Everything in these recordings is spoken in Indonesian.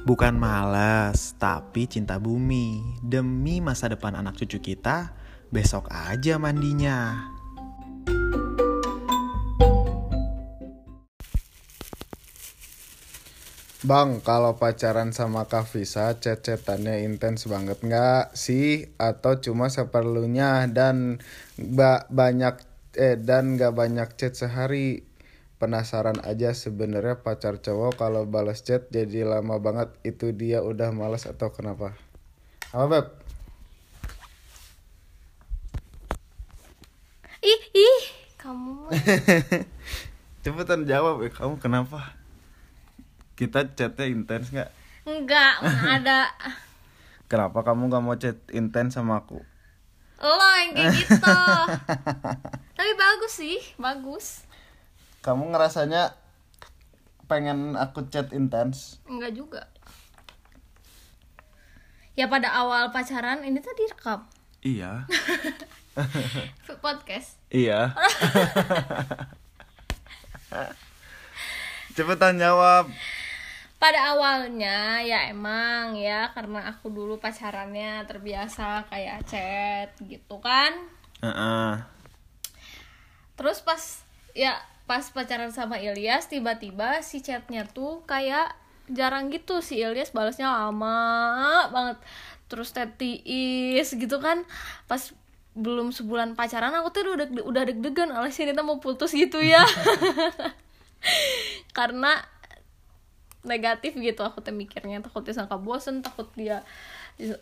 Bukan malas, tapi cinta bumi. Demi masa depan anak cucu kita, besok aja mandinya. Bang, kalau pacaran sama Kak Visa, chat-chatannya intens banget nggak sih? Atau cuma seperlunya dan ba banyak eh dan nggak banyak chat sehari? Penasaran aja sebenarnya pacar cowok kalau balas chat jadi lama banget itu dia udah malas atau kenapa? Apa beb? Ih, ih, kamu Cepetan jawab ya, kamu kenapa? Kita chatnya intens nggak? enggak mana ada Kenapa kamu nggak mau chat intens sama aku? lo yang kayak gitu. Tapi bagus sih, bagus. Kamu ngerasanya pengen aku chat intens? Enggak juga. Ya pada awal pacaran ini tadi rekam Iya. podcast. Iya. Cepetan jawab. Pada awalnya ya emang ya karena aku dulu pacarannya terbiasa kayak chat gitu kan. Heeh. Terus pas ya pas pacaran sama Ilyas tiba-tiba si chatnya tuh kayak jarang gitu. Si Ilyas balasnya lama banget. Terus tetiis gitu kan. Pas belum sebulan pacaran aku tuh udah udah deg-degan. Alas ini tuh mau putus gitu ya. Karena negatif gitu. Aku tuh mikirnya takut dia sangka bosen takut dia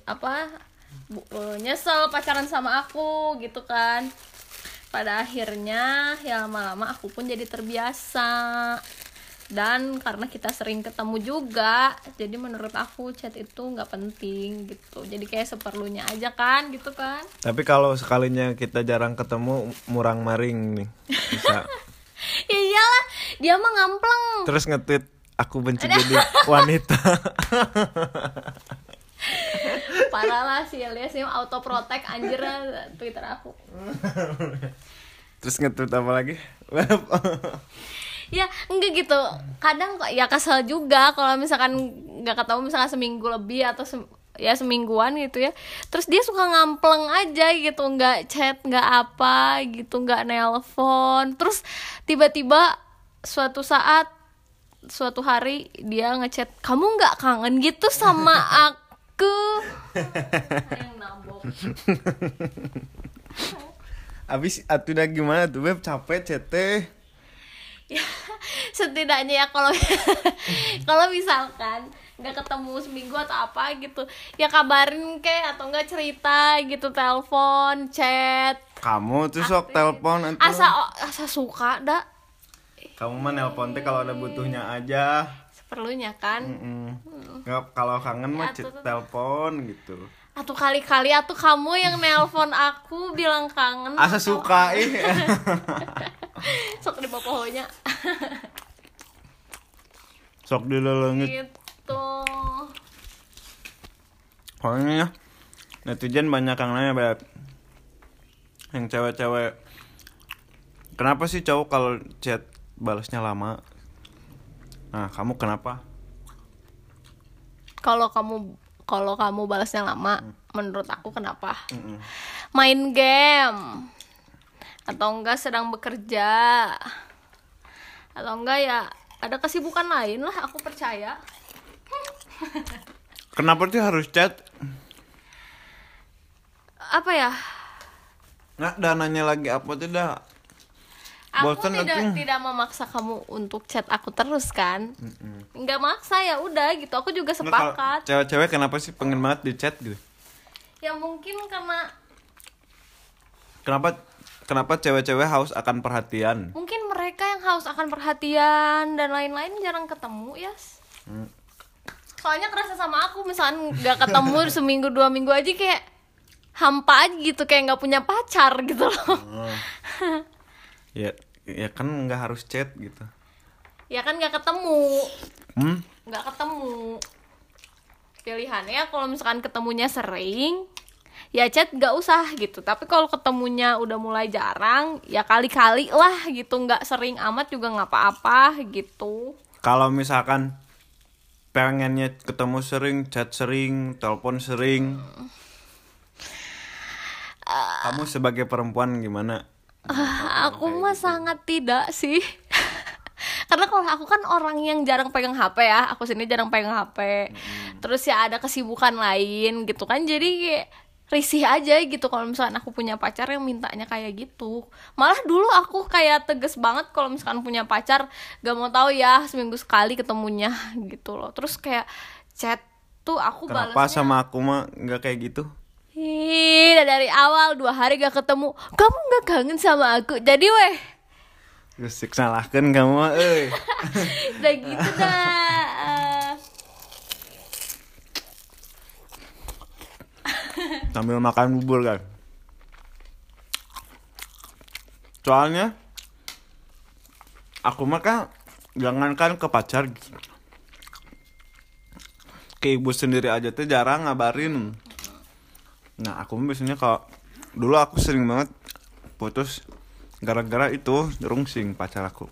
apa nyesel pacaran sama aku gitu kan pada akhirnya ya lama-lama aku pun jadi terbiasa dan karena kita sering ketemu juga jadi menurut aku chat itu nggak penting gitu jadi kayak seperlunya aja kan gitu kan Tapi kalau sekalinya kita jarang ketemu, murang maring nih. Bisa. ya iyalah dia mah ngampleng Terus nge-tweet aku benci jadi wanita. parah lah sih Elias ini auto protect anjir twitter aku. Terus nge-tweet apa lagi? ya enggak gitu. Kadang kok ya kesel juga kalau misalkan nggak ketemu misalkan seminggu lebih atau sem- ya semingguan gitu ya. Terus dia suka ngampleng aja gitu nggak chat nggak apa gitu nggak nelpon. Terus tiba-tiba suatu saat suatu hari dia ngechat kamu nggak kangen gitu sama aku nabok Abis atuh udah gimana tuh Beb? Capek cete. Ya setidaknya ya kalau kalau misalkan nggak ketemu seminggu atau apa gitu ya kabarin kek atau enggak cerita gitu telepon chat. Kamu tuh sok telepon asa asa suka dah Kamu mah nelpon teh kalau ada butuhnya aja seperlunya kan? Mm-mm. Nggak, kalau kangen mah Ya, tuh. telepon gitu. Atau kali-kali atau kamu yang nelpon aku bilang kangen. Asa atau- suka ih. Sok di bawahnya Sok dilelengit. Gitu. Pokoknya ya Netizen banyak yang nanya Beb. Yang cewek-cewek Kenapa sih cowok kalau chat balasnya lama? Nah kamu kenapa? kalau kamu kalau kamu balasnya lama menurut aku kenapa? Mm-mm. main game. Atau enggak sedang bekerja. Atau enggak ya ada kesibukan lain lah aku percaya. Kenapa sih harus chat? apa ya? Nggak, dah nanya lagi apa tuh dah aku Bosan tidak aku. tidak memaksa kamu untuk chat aku terus kan nggak maksa ya udah gitu aku juga sepakat Cewek-cewek kenapa sih pengen banget di chat gitu? ya mungkin karena Kenapa kenapa cewek-cewek haus akan perhatian? mungkin mereka yang haus akan perhatian dan lain-lain jarang ketemu ya Hmm. soalnya kerasa sama aku misalkan nggak ketemu seminggu dua minggu aja kayak hampa aja gitu kayak nggak punya pacar gitu loh Oh. ya ya kan nggak harus chat gitu. ya kan nggak ketemu. Hmm? nggak ketemu. Pilihannya kalau misalkan ketemunya sering ya chat nggak usah gitu. Tapi kalau ketemunya udah mulai jarang ya kali-kali lah gitu. Nggak sering amat juga nggak apa-apa gitu. Kalau misalkan pengennya ketemu sering chat sering telepon sering kamu sebagai perempuan gimana aku mah sangat tidak sih. Karena kalau aku kan orang yang jarang pegang HP ya. Aku sini jarang pegang HP terus ya ada kesibukan lain gitu kan. Jadi risih aja gitu kalau misalkan aku punya pacar yang mintanya kayak gitu. Malah dulu aku kayak tegas banget kalau misalkan punya pacar gak mau tahu ya seminggu sekali ketemunya gitu loh. Terus kayak chat tuh aku kenapa balasnya sama aku mah nggak kayak gitu Ih, dari awal dua hari gak ketemu. Kamu gak kangen sama aku? Jadi weh. Gusik salahkan kamu eh udah gitu dah sambil makan bubur kan soalnya aku mah kan jangankan ke pacar ke ibu sendiri aja tuh jarang ngabarin nah aku biasanya kalau dulu aku sering banget putus gara-gara itu rungsing pacar aku.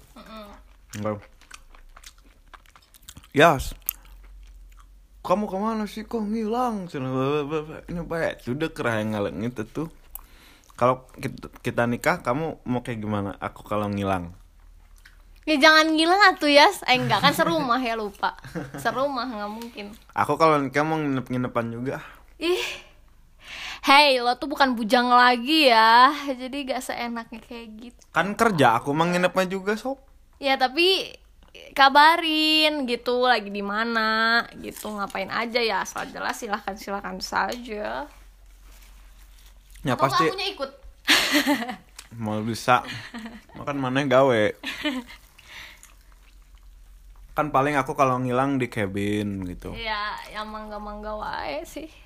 Enggak. Yas, kamu ke mana sih? Kok ngilang? Ini baik sudah kerah yang ngaleng itu tuh. Kalau kita, kita nikah kamu mau kayak gimana? Aku kalau ngilang. Ya jangan ngilang atuh ya eh enggak kan serumah ya lupa. Serumah nggak mungkin. Aku kalau nikah mau nginep nginepan juga. Ih hey lo tuh bukan bujang lagi ya. Jadi gak seenaknya kayak gitu. Kan kerja aku mau nginepnya juga sob. Ya tapi kabarin gitu lagi di mana gitu. Ngapain aja ya asal jelas silahkan silahkan saja. Ya Atau pasti kamunya ikut? Mau bisa. Makan mana gawe? Kan paling aku kalau ngilang di cabin gitu. Ya yang mangga mangga wae sih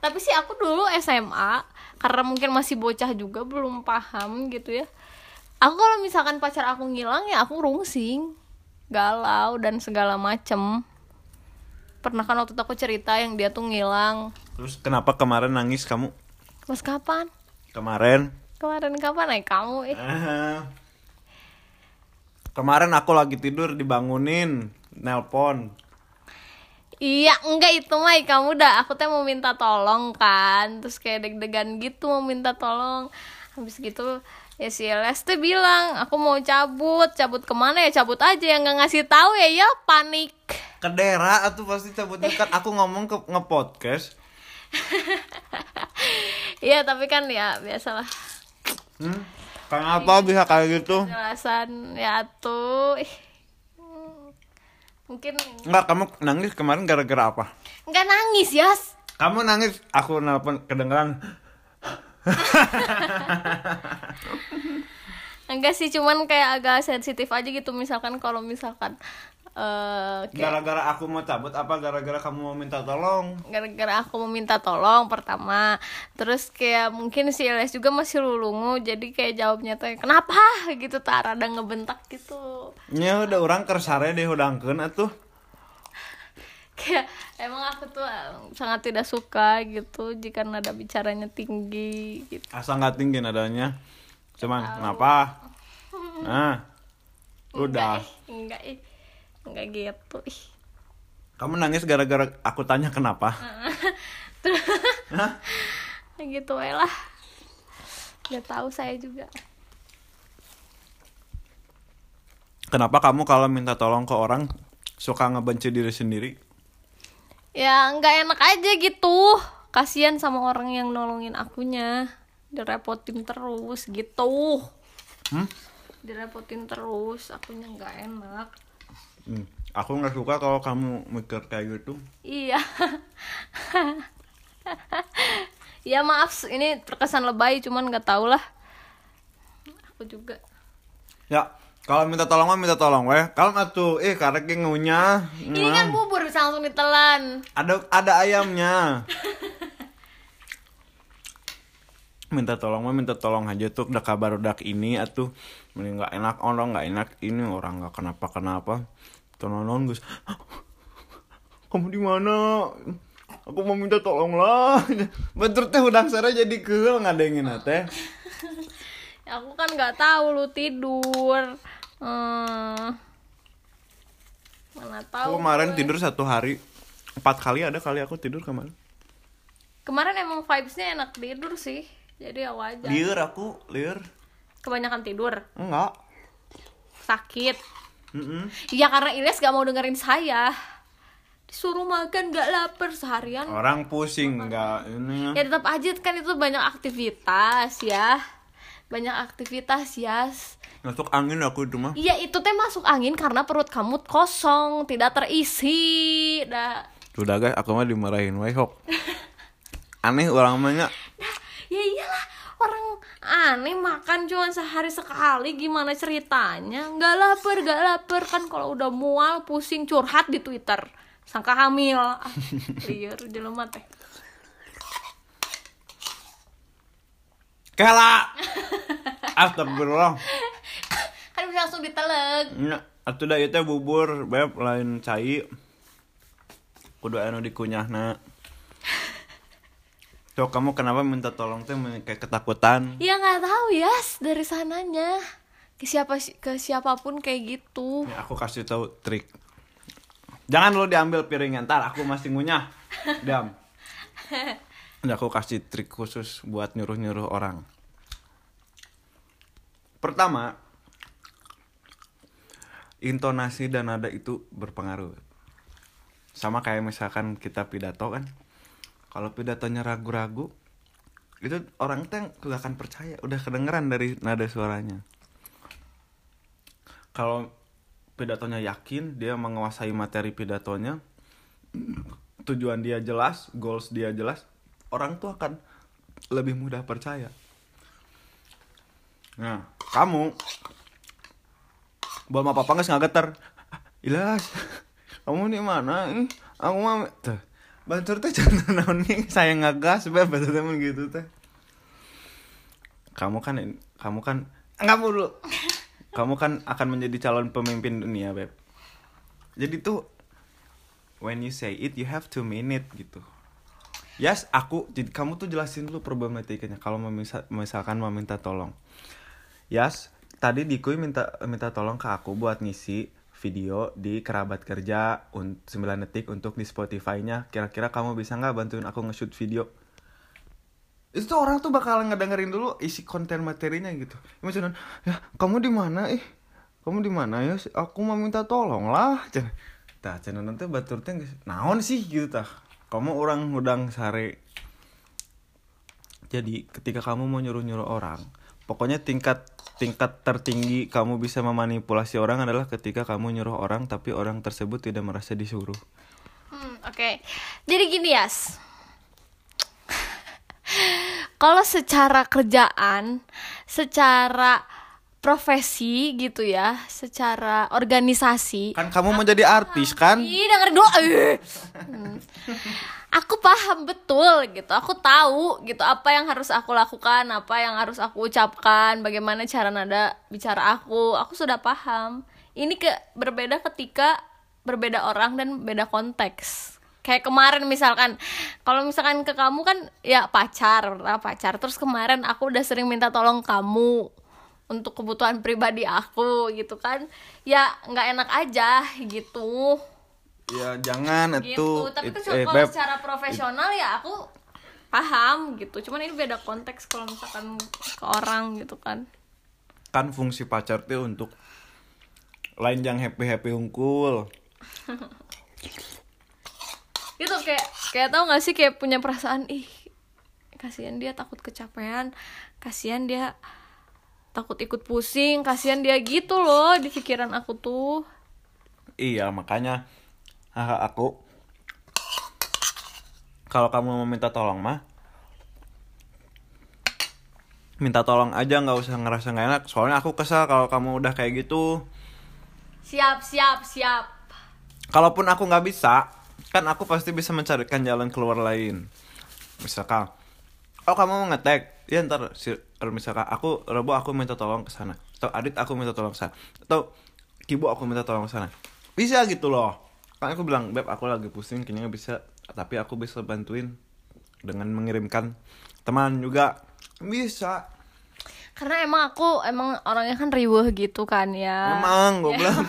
tapi sih aku dulu SMA karena mungkin masih bocah juga belum paham gitu ya. Aku kalau misalkan pacar aku ngilang ya aku rungsing galau dan segala macem. Pernah kan waktu itu aku cerita yang dia tuh ngilang. Terus kenapa kemarin nangis kamu? Mas kapan? Kemarin. Kemarin kapan naik kamu eh? Kemarin aku lagi tidur dibangunin, nelpon. Iya, enggak itu mah kamu udah aku teh mau minta tolong kan. Terus kayak deg-degan gitu mau minta tolong. Habis gitu ya si Les tuh bilang, "Aku mau cabut. Cabut ke mana ya? Cabut aja yang nggak ngasih tahu ya." Ya panik. Kedera atuh pasti cabutnya kan aku ngomong ke nge-podcast. Iya, tapi kan ya biasalah. Hmm? Kenapa bisa kayak gitu? Jelasan ya tuh. Mungkin Enggak, kamu nangis kemarin gara-gara apa? nggak nangis ya. Kamu nangis, aku nelpon kedengeran. Enggak sih, cuman kayak agak sensitif aja gitu misalkan kalau misalkan eh kayak Gara-gara aku mau cabut apa gara-gara kamu mau minta tolong? gara-gara aku meminta tolong pertama terus kayak mungkin si Les juga masih lulungu jadi kayak jawabnya tuh kenapa gitu tak rada ngebentak gitu Ya udah orang kersare deh udangkeun atuh. kayak emang aku tuh eh, sangat tidak suka gitu jika nada bicaranya tinggi gitu Asa nggak tinggi nadanya. Cuman kenapa? Nah. Udah. enggak ih enggak gitu ih Kamu nangis gara-gara aku tanya kenapa? Hah? gitu aja lah Gak tahu saya juga Kenapa kamu kalau minta tolong ke orang suka ngebenci diri sendiri? ya nggak enak aja gitu kasihan sama orang yang nolongin akunya direpotin terus gitu Hmm? direpotin terus akunya nggak enak Hmm, Aku nggak suka kalau kamu mikir kayak gitu. iya. Ya maaf ini terkesan lebay cuman nggak tau lah. Aku juga. Ya, kalau minta tolong mah minta tolong weh. Kalau atuh, eh karek ge ngunyah. ini kan bubur bisa langsung ditelan. Ada ada ayamnya. minta tolong mah minta tolong aja tuh udah kabar udah ini atuh. Mending nggak enak orang nggak enak. Ini orang nggak kenapa kenapa tononon gus kamu di mana aku mau minta tolong lah betul teh udang sare jadi keul ngadengin teh aku kan nggak tahu lu tidur hmm. mana Aku tahu kemarin gue. tidur satu hari empat kali ada kali aku tidur kemarin. kemarin emang vibesnya enak tidur sih jadi ya wajar Liur aku, liur. kebanyakan tidur Enggak. sakit Mm-mm. Iya karena Ilyas gak mau dengerin saya Disuruh makan gak lapar seharian Orang pusing enggak ini. Ya tetap aja kan itu banyak aktivitas ya Banyak aktivitas ya Masuk angin aku itu mah. Iya itu teh masuk angin karena perut kamu kosong Tidak terisi Dah Sudah guys, aku mah dimarahin wae hok. Aneh orang banyak. Ya iyalah aneh makan cuma sehari sekali gimana ceritanya nggak lapar nggak lapar kan kalau udah mual pusing curhat di twitter sangka hamil ah, liar jelema teh Kela. Astagfirullah. kan bisa langsung diteleg Nya, atuh da ieu teh bubur beb lain cai. Kudu anu dikunyahna. Cok kamu kenapa minta tolong teh kayak ketakutan? ya nggak tahu ya dari sananya ke siapa ke siapa pun kayak gitu Ya, aku kasih tahu trik. Jangan lu diambil piringnya ntar aku masih ngunyah. Diam. Ini aku kasih trik khusus buat nyuruh-nyuruh orang. Pertama, intonasi dan nada itu berpengaruh. Sama kayak misalkan kita pidato kan. Kalau pidatonya ragu-ragu, itu orang teh gak akan percaya. Udah kedengeran dari nada suaranya. Kalau pidatonya yakin dia menguasai materi pidatonya tujuan dia jelas goals dia jelas orang tuh akan lebih mudah percaya. Nah kamu belum apa apa nggak nggak geter ilas kamu di mana? Aku mah tuh batur teh jangan naon nih saya ngagas beb batur teh mun gitu teh. Kamu kan kamu kan nggak dulu kamu kan akan menjadi calon pemimpin dunia beb. Jadi tuh when you say it you have to mean it gitu. Yes aku jadi kamu tuh jelasin dulu problematikanya. Kalau misalkan mau minta tolong. Yes tadi Dikui minta minta tolong ke aku buat ngisi video di kerabat kerja un- 9 detik untuk di Spotify-nya. Kira-kira kamu bisa nggak bantuin aku nge-shoot video? Itu tuh orang tuh bakal ngedengerin dulu isi konten materinya gitu. Misalnya ya kamu di mana ih? Kamu di mana ya? Aku mau minta tolong lah. Tah channel nanti batur teh naon sih? Gitu tah. Kamu orang udang sare. Jadi ketika kamu mau nyuruh nyuruh orang pokoknya tingkat tingkat tertinggi kamu bisa memanipulasi orang adalah ketika kamu nyuruh orang tapi orang tersebut tidak merasa disuruh Hmm, oke. Jadi gini, Yas. Kalau secara kerjaan, secara profesi gitu ya, secara organisasi, kan kamu mau jadi artis kan Ih, denger dulu. eh. Hmm. Aku paham betul gitu. Aku tahu gitu apa yang harus aku lakukan, apa yang harus aku ucapkan, bagaimana cara nada bicara aku. Aku sudah paham. Ini ke berbeda ketika berbeda orang dan beda konteks. Kayak kemarin misalkan, kalau misalkan ke kamu kan ya pacar, pertama pacar. Terus kemarin aku udah sering minta tolong kamu untuk kebutuhan pribadi aku gitu kan. Ya nggak enak aja gitu. Ya jangan itu gitu tapi it- kan eh, kalau secara profesional ya aku paham gitu. Cuman ini beda konteks kalau misalkan ke orang gitu kan. Kan fungsi pacar tuh untuk lain yang happy happy unggul gitu kayak kayak tau gak sih kayak punya perasaan ih kasihan dia takut kecapean kasihan dia takut ikut pusing kasihan dia gitu loh di pikiran aku tuh. Iya makanya ah, aku kalau kamu mau minta tolong mah minta tolong aja nggak usah ngerasa nggak enak. Soalnya aku kesal kalau kamu udah kayak gitu. Siap siap siap. Kalaupun aku nggak bisa kan aku pasti bisa mencarikan jalan keluar lain. Misalkan oh kamu mau ngetek? Ya ntar si misalkan aku Rebo aku minta tolong ke sana. Atau Adit aku minta tolong ke sana. Atau Kibo aku minta tolong ke sana. Bisa gitu loh. Kan aku bilang beb aku lagi pusing kayaknya nggak bisa. Tapi aku bisa bantuin dengan mengirimkan teman juga. Bisa. Karena emang aku emang orangnya kan riweh gitu kan ya. Emang gue bilang.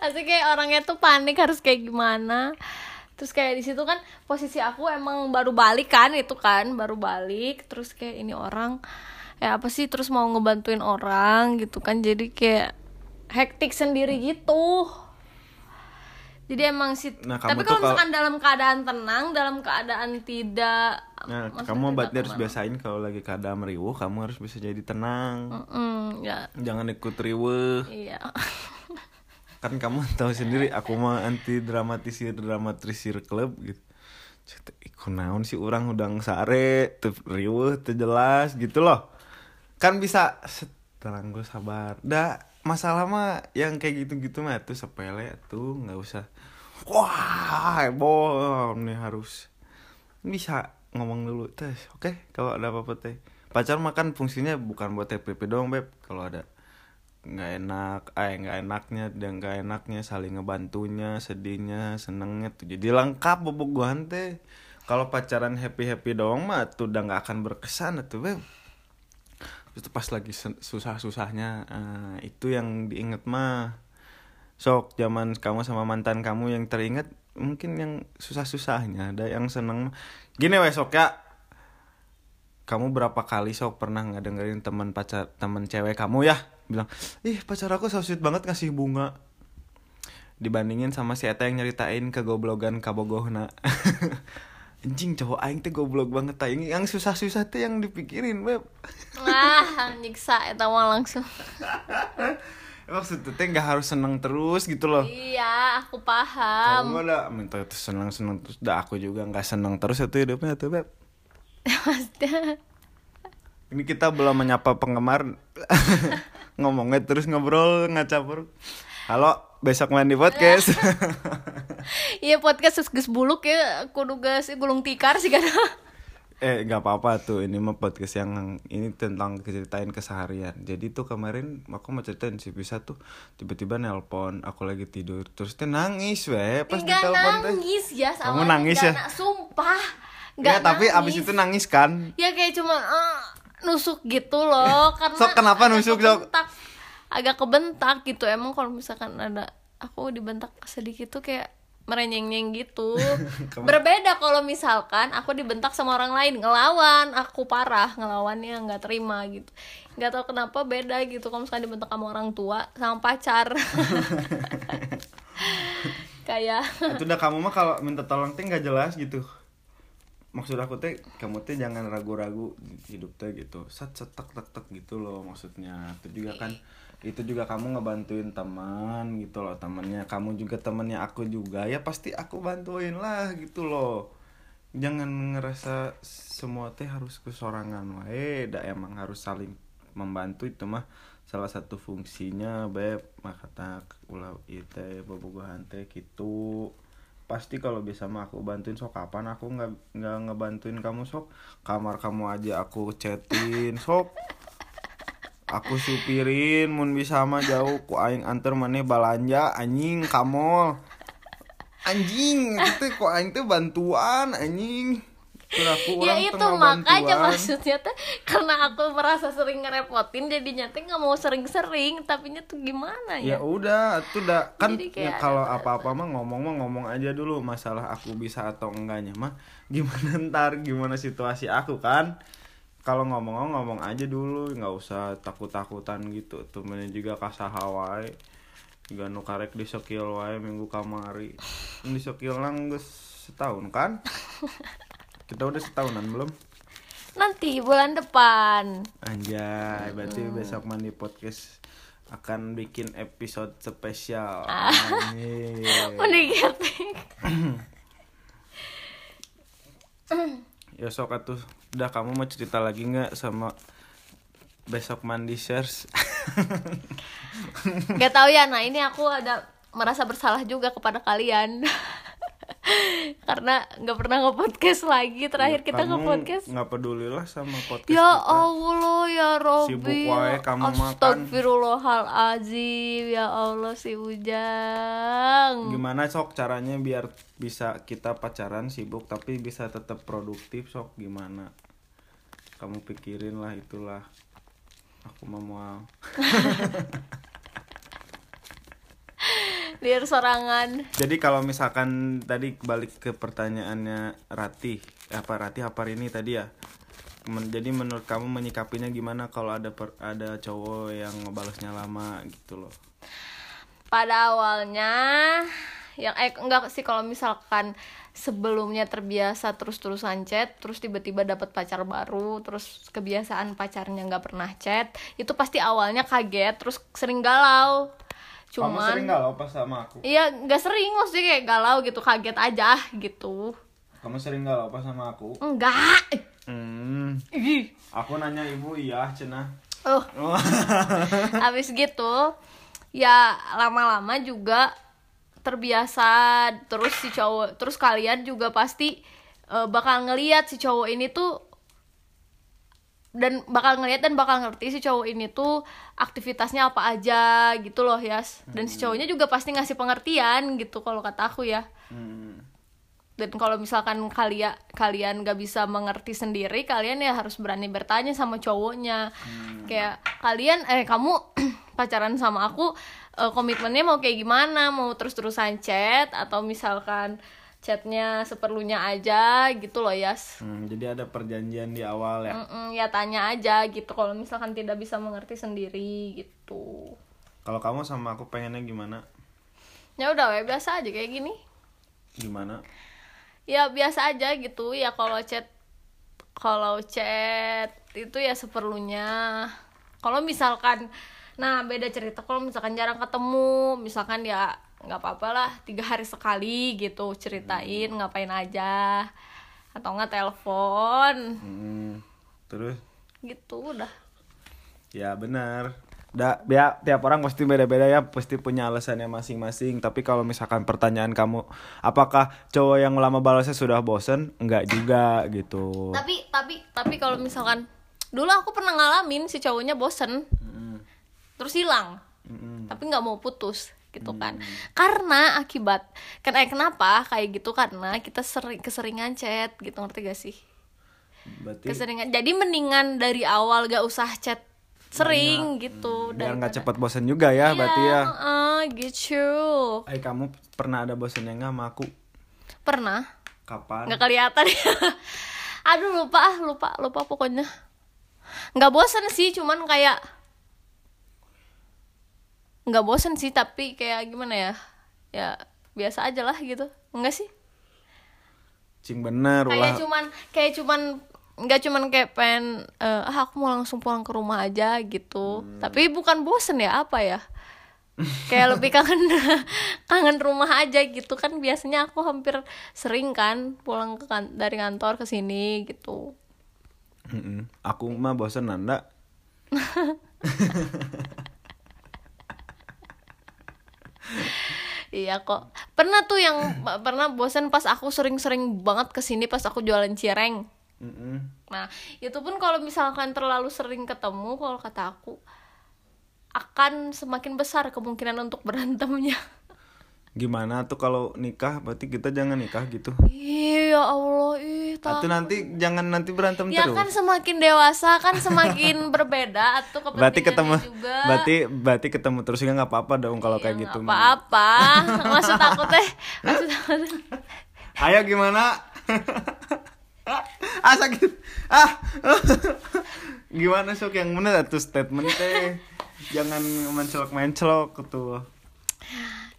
Asli kayak orangnya tuh panik harus kayak gimana terus kayak di situ kan posisi aku emang baru balik kan itu kan baru balik. Terus kayak ini orang ya apa sih terus mau ngebantuin orang? gitu kan. Jadi kayak hektik sendiri gitu. Jadi emang sih Nah, tapi kalau misalkan dalam keadaan tenang dalam keadaan tidak Nah, kamu berarti harus biasain kalau lagi keadaan riuh, kamu harus bisa jadi tenang. Mm, ya. Jangan ikut riuh. iya Kan kamu tahu sendiri aku mah anti dramatisir dramatisir klub gitu. Iku naon sih orang udah sare, riuh, tuh jelas gitu loh. Kan bisa set, tenang gue sabar. Dah masalah mah yang kayak gitu-gitu mah tuh sepele tuh nggak usah. Wah, heboh nih harus bisa ngomong dulu teh oke kalau ada apa-apa teh pacar makan fungsinya bukan buat TPP doang beb kalau ada nggak enak eh nggak enaknya dan nggak enaknya saling ngebantunya sedihnya senengnya tuh. Jadi lengkap bobogohan teh. Kalau pacaran happy happy doang mah tuh udah nggak akan berkesan tuh beb. Itu pas lagi susah susahnya itu yang diinget mah. Sok zaman kamu sama mantan kamu yang teringat mungkin yang susah-susahnya ada yang seneng gini wes sok ya. Kamu berapa kali sok pernah nggak dengerin teman pacar teman cewek kamu ya bilang ih pacar aku so sweet banget ngasih bunga. Dibandingin sama si Eta yang nyeritain kegoblogan kabogohna. Anjing cowok aing teh goblok banget aing yang susah-susah tuh yang dipikirin beb. Ah nyiksa eta mah langsung. Maksudnya teh nggak harus seneng terus gitu loh. Iya aku kamu paham ada minta itu seneng seneng terus dah aku juga nggak seneng terus itu hidupnya tuh beb. Maksudnya? Ini kita belum menyapa penggemar ngomongnya terus ngobrol ngacapur halo besok main di podcast. Iya podcast geus buluk ya kudu geus gulung tikar sih kan. Eh nggak apa-apa tuh ini mah podcast yang ini tentang ceritain keseharian. Jadi tuh kemarin aku mau ceritain si bisa tuh tiba-tiba nelpon aku lagi tidur terus teh nangis weh. Pas Nggak ditelepon nangis ya Kamu nangis ya? sumpah. Ya nggak tapi abis itu nangis kan? Ya kayak cuma eh, nusuk gitu loh karena Sok, kenapa nusuk, Sok? kebentak. agak kebentak gitu emang kalau misalkan ada aku dibentak sedikit tuh kayak merenyeng-nyeng gitu. Berbeda kalau misalkan aku dibentak sama orang lain ngelawan aku parah ngelawannya nggak terima gitu. Nggak tahu kenapa beda gitu kalau misalkan dibentak sama orang tua sama pacar. Kayak itu udah kamu mah kalau minta tolong teh nggak jelas gitu maksud aku teh kamu teh jangan ragu-ragu hidup teh gitu. Set set tek tek tek gitu loh maksudnya. Itu juga kan itu juga kamu ngebantuin teman gitu loh temannya kamu juga temannya aku juga ya pasti aku bantuin lah gitu loh. Jangan ngerasa semua teh harus kesorangan wae. Dah emang harus saling membantu itu mah salah satu fungsinya beb. Makata ulah itu bobogohan teh gitu pasti kalau bisa mah aku bantuin sok kapan aku nggak nggak ngebantuin kamu sok? Kamar kamu aja aku chatin sok. Aku supirin mun bisa mah jauh. Ku aing anter maneh balanja anjing kamu anjing itu ku aing teh bantuan anjing Aku ya itu makanya bantuan. maksudnya tuh karena aku merasa sering ngerepotin jadinya tuh nggak mau sering-sering tapinya tuh gimana ya? Ya, udah itu udah kan ya kalau apa-apa mah ngomong mah ngomong aja dulu masalah aku bisa atau enggaknya mah gimana ntar gimana situasi aku kan? Kalau ngomong ngomong aja dulu nggak usah takut-takutan gitu. Temennya juga kasah Hawaii juga nu karek di sekil wae minggu kamari. Di sekil nang geus setahun kan kita udah setahunan belum nanti bulan depan Anjay, berarti besok mandi podcast akan bikin episode spesial. Ah. Mending Ya sok atuh. Udah kamu mau cerita lagi nggak sama besok mandi shares? Gak tahu ya, nah ini aku ada merasa bersalah juga kepada kalian Karena nggak pernah nge-podcast lagi, terakhir kita Kamu nge-podcast nggak peduli lah sama podcast Ya kita. Allah ya Sibuk Robbi wae kamu makan. Astagfirullahaladzim Ya Allah si Ujang Gimana sok caranya biar bisa kita pacaran sibuk tapi bisa tetap produktif sok gimana? Kamu pikirin lah itulah. Aku mau liar sorangan Jadi kalau misalkan tadi balik ke pertanyaannya Rati, apa Rati apa ini tadi ya? Men- jadi menurut kamu menyikapinya gimana kalau ada per- ada cowok yang ngebalasnya lama gitu loh? pada awalnya yang eh enggak sih kalau misalkan sebelumnya terbiasa terus-terusan chat terus tiba-tiba dapat pacar baru terus kebiasaan pacarnya nggak pernah chat itu pasti awalnya kaget terus sering galau kamu sering cuman galau pas sama aku? iya nggak sering maksudnya kayak galau gitu kaget aja gitu Kamu sering galau pas sama aku? enggak Hmm, Ih. aku nanya ibu iya cenah. oh habis gitu ya lama-lama juga terbiasa terus si cowok terus kalian juga pasti eh, bakal ngelihat si cowok ini tuh dan bakal ngelihat dan bakal ngerti si cowok ini tuh aktivitasnya apa aja gitu loh Yas. Dan si cowoknya juga pasti ngasih pengertian gitu kalau kata aku ya. Hmm. dan kalau misalkan kalian kalian gak bisa mengerti sendiri kalian ya harus berani bertanya sama cowoknya. Kayak kalian eh kamu pacaran sama aku eh, komitmennya mau kayak gimana? Mau terus terusan chat? Atau misalkan chatnya seperlunya aja gitu loh Yas Hmm, jadi ada perjanjian di awal ya. Mm-mm, ya tanya aja gitu kalau misalkan tidak bisa mengerti sendiri gitu Kalau kamu sama aku pengennya gimana? ya udah we, biasa aja kayak gini Gimana? ya biasa aja gitu ya kalau chat kalau chat itu ya seperlunya kalau misalkan nah beda cerita kalau misalkan jarang ketemu misalkan ya nggak apa-apa lah tiga hari sekali gitu ceritain ngapain aja atau nggak telepon Hmm, terus? gitu udah Ya benar. Da, ya, tiap orang pasti beda-beda ya, pasti punya alasannya masing-masing. Tapi kalau misalkan pertanyaan kamu, apakah cowok yang lama balasnya sudah bosen? Enggak juga gitu. tapi tapi tapi kalau misalkan dulu aku pernah ngalamin si cowoknya bosen Mm, terus hilang mm, tapi nggak mau putus gitu kan. Karena akibat kan eh kenapa kayak gitu? Karena kita sering keseringan chat gitu ngerti gak sih? Berarti keseringan jadi mendingan dari awal gak usah chat sering gitu biar nggak cepat bosen juga ya, berarti ya. Heeh, gitu. Eh kamu pernah ada bosennya nggak sama aku? pernah. Kapan? nggak kelihatan. Ya aduh lupa ah lupa lupa pokoknya. Nggak bosan sih cuman kayak nggak bosan sih tapi kayak gimana ya? Ya biasa aja lah gitu. Enggak sih? Cing bener kayak ulah. cuman kayak cuman nggak cuman kayak pengen eh, ah aku mau langsung pulang ke rumah aja gitu. Tapi bukan bosen ya apa ya? Kayak lebih kangen kangen rumah aja gitu. Kan biasanya aku hampir sering kan pulang ke kan- dari kantor ke sini gitu. Mm-mm. Aku mah bosen nanda. iya kok pernah tuh yang pernah bosen pas aku sering-sering banget ke sini pas aku jualan cireng Mm-mm. Nah, itu pun kalau misalkan terlalu sering ketemu, kalau kata aku akan semakin besar kemungkinan untuk berantemnya. Gimana tuh kalau nikah? Berarti kita jangan nikah gitu. Iya Allah, ih tak. Atau nanti jangan nanti berantem Ya terus. kan semakin dewasa kan semakin berbeda atau berarti ketemu juga. berarti berarti ketemu terus ya nggak apa-apa dong kalau kayak Ya, gitu nggak mah. apa-apa. Maksud aku teh, maksud aku teh. ayo gimana ah sakit ah gimana sok yang bener tuh statement teh jangan mencelok-mencelok tuh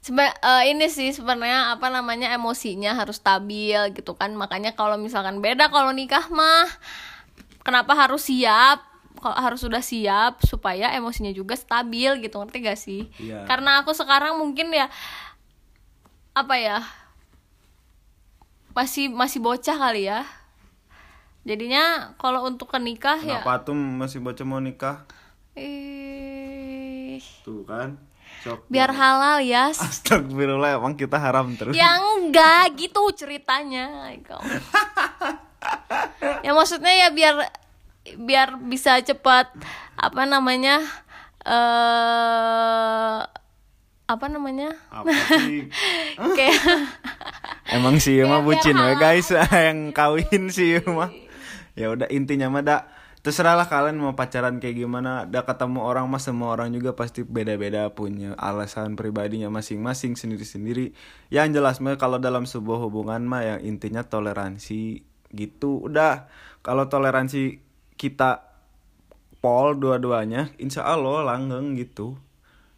Seba- eh, ini sih sebenarnya apa namanya emosinya harus stabil gitu kan. Makanya kalau misalkan beda kalau nikah mah kenapa harus siap? Kok harus sudah siap supaya emosinya juga stabil gitu ngerti gak sih? Iya. karena aku sekarang mungkin ya apa ya masih masih bocah kali ya. Jadinya kalau untuk ke nikah ya kenapa tuh masih bocah mau nikah? Ih, tuh kan biar halal ya. Astagfirullah emang kita haram terus. Ya enggak gitu ceritanya. Ya maksudnya ya biar biar bisa cepat apa namanya eh apa namanya? Apa sih? Kayak emang sih mah bucin we halal guys yang kawin sih mah ya udah intinya mah dak terserahlah kalian mau pacaran kayak gimana. Udah ketemu orang mah semua orang juga pasti beda-beda punya alasan pribadinya masing-masing sendiri-sendiri. Yang jelas mah kalau dalam sebuah hubungan mah yang intinya toleransi gitu. Udah kalau toleransi kita pol dua-duanya insya Allah langgeng gitu.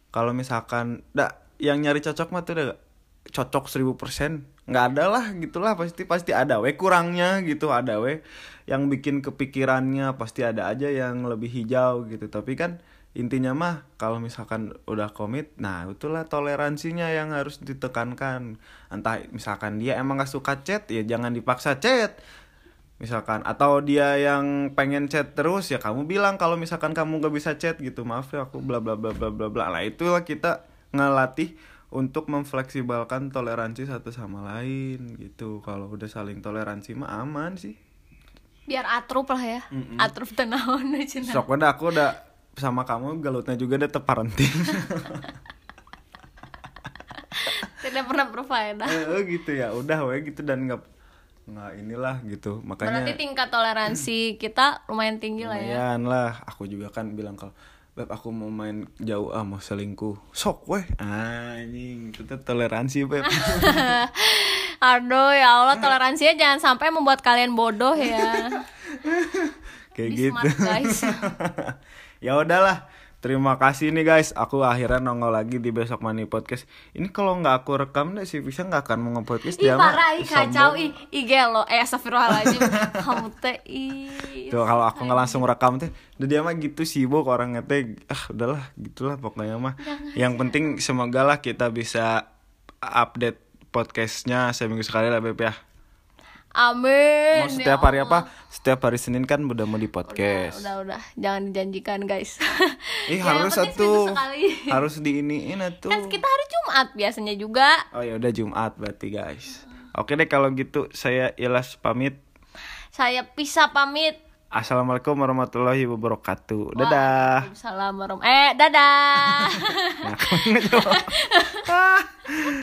Kalau misalkan dak yang nyari cocok mah tuh udah cocok 1000% nggak ada lah gitulah. Pasti pasti ada we kurangnya gitu ada we. Yang bikin kepikirannya pasti ada aja yang lebih hijau gitu. Tapi kan intinya mah kalau misalkan udah komit nah itulah toleransinya yang harus ditekankan. Entah misalkan dia emang gak suka chat ya jangan dipaksa chat. Misalkan atau dia yang pengen chat terus ya kamu bilang kalau misalkan kamu gak bisa chat gitu. Maaf ya aku bla bla bla bla bla bla. Lah itulah kita ngelatih untuk memfleksibelkan toleransi satu sama lain gitu. Kalau udah saling toleransi mah aman sih. Biar atrup lah ya. Atrup tenawan aja nah. sok udah aku udah sama kamu galutnya juga udah teparenting tidak pernah berfaedah. Eh gitu ya. Udah we gitu. Dan nggak nggak inilah gitu. Makanya berarti tingkat toleransi kita lumayan tinggi lah ya. lumayan lah. Aku juga kan bilang kalau Beb aku mau main jauh ah mau selingkuh. Sok weh. Anjing tuh toleransi Beb. Aduh ya Allah toleransinya jangan sampai membuat kalian bodoh ya. Kayak Be gitu. smart, guys. Ya udahlah Terima kasih nih guys. Aku akhirnya nongol lagi di Besok Money Podcast. Ini kalau nggak aku rekam deh si bisa nggak akan mau nge-podcast Ih dia mah. parah, ih kacau, ih, ih gelo, eh astagfirullahaladzim. Kamu teh, ih. Tuh kalau aku nggak langsung rekam teh udah dia mah gitu sibuk orangnya teh ah udahlah gitulah pokoknya mah. Yang penting semoga lah kita bisa update podcastnya seminggu sekali lah beb ya Amin mau ya setiap hari apa? Setiap hari senin kan udah mau di podcast. Udah, udah, jangan dijanjikan guys. Ih Ya, harus satu. harus diiniin atuh. Kan kita hari Jumat biasanya juga. Oh ya udah jumat berarti guys. Oke deh kalau gitu saya Ilas pamit. Saya pisah pamit. Assalamualaikum warahmatullahi wabarakatuh. Dadah. Waalaikumsalam warahmatullahi Eh, dadah. Nah.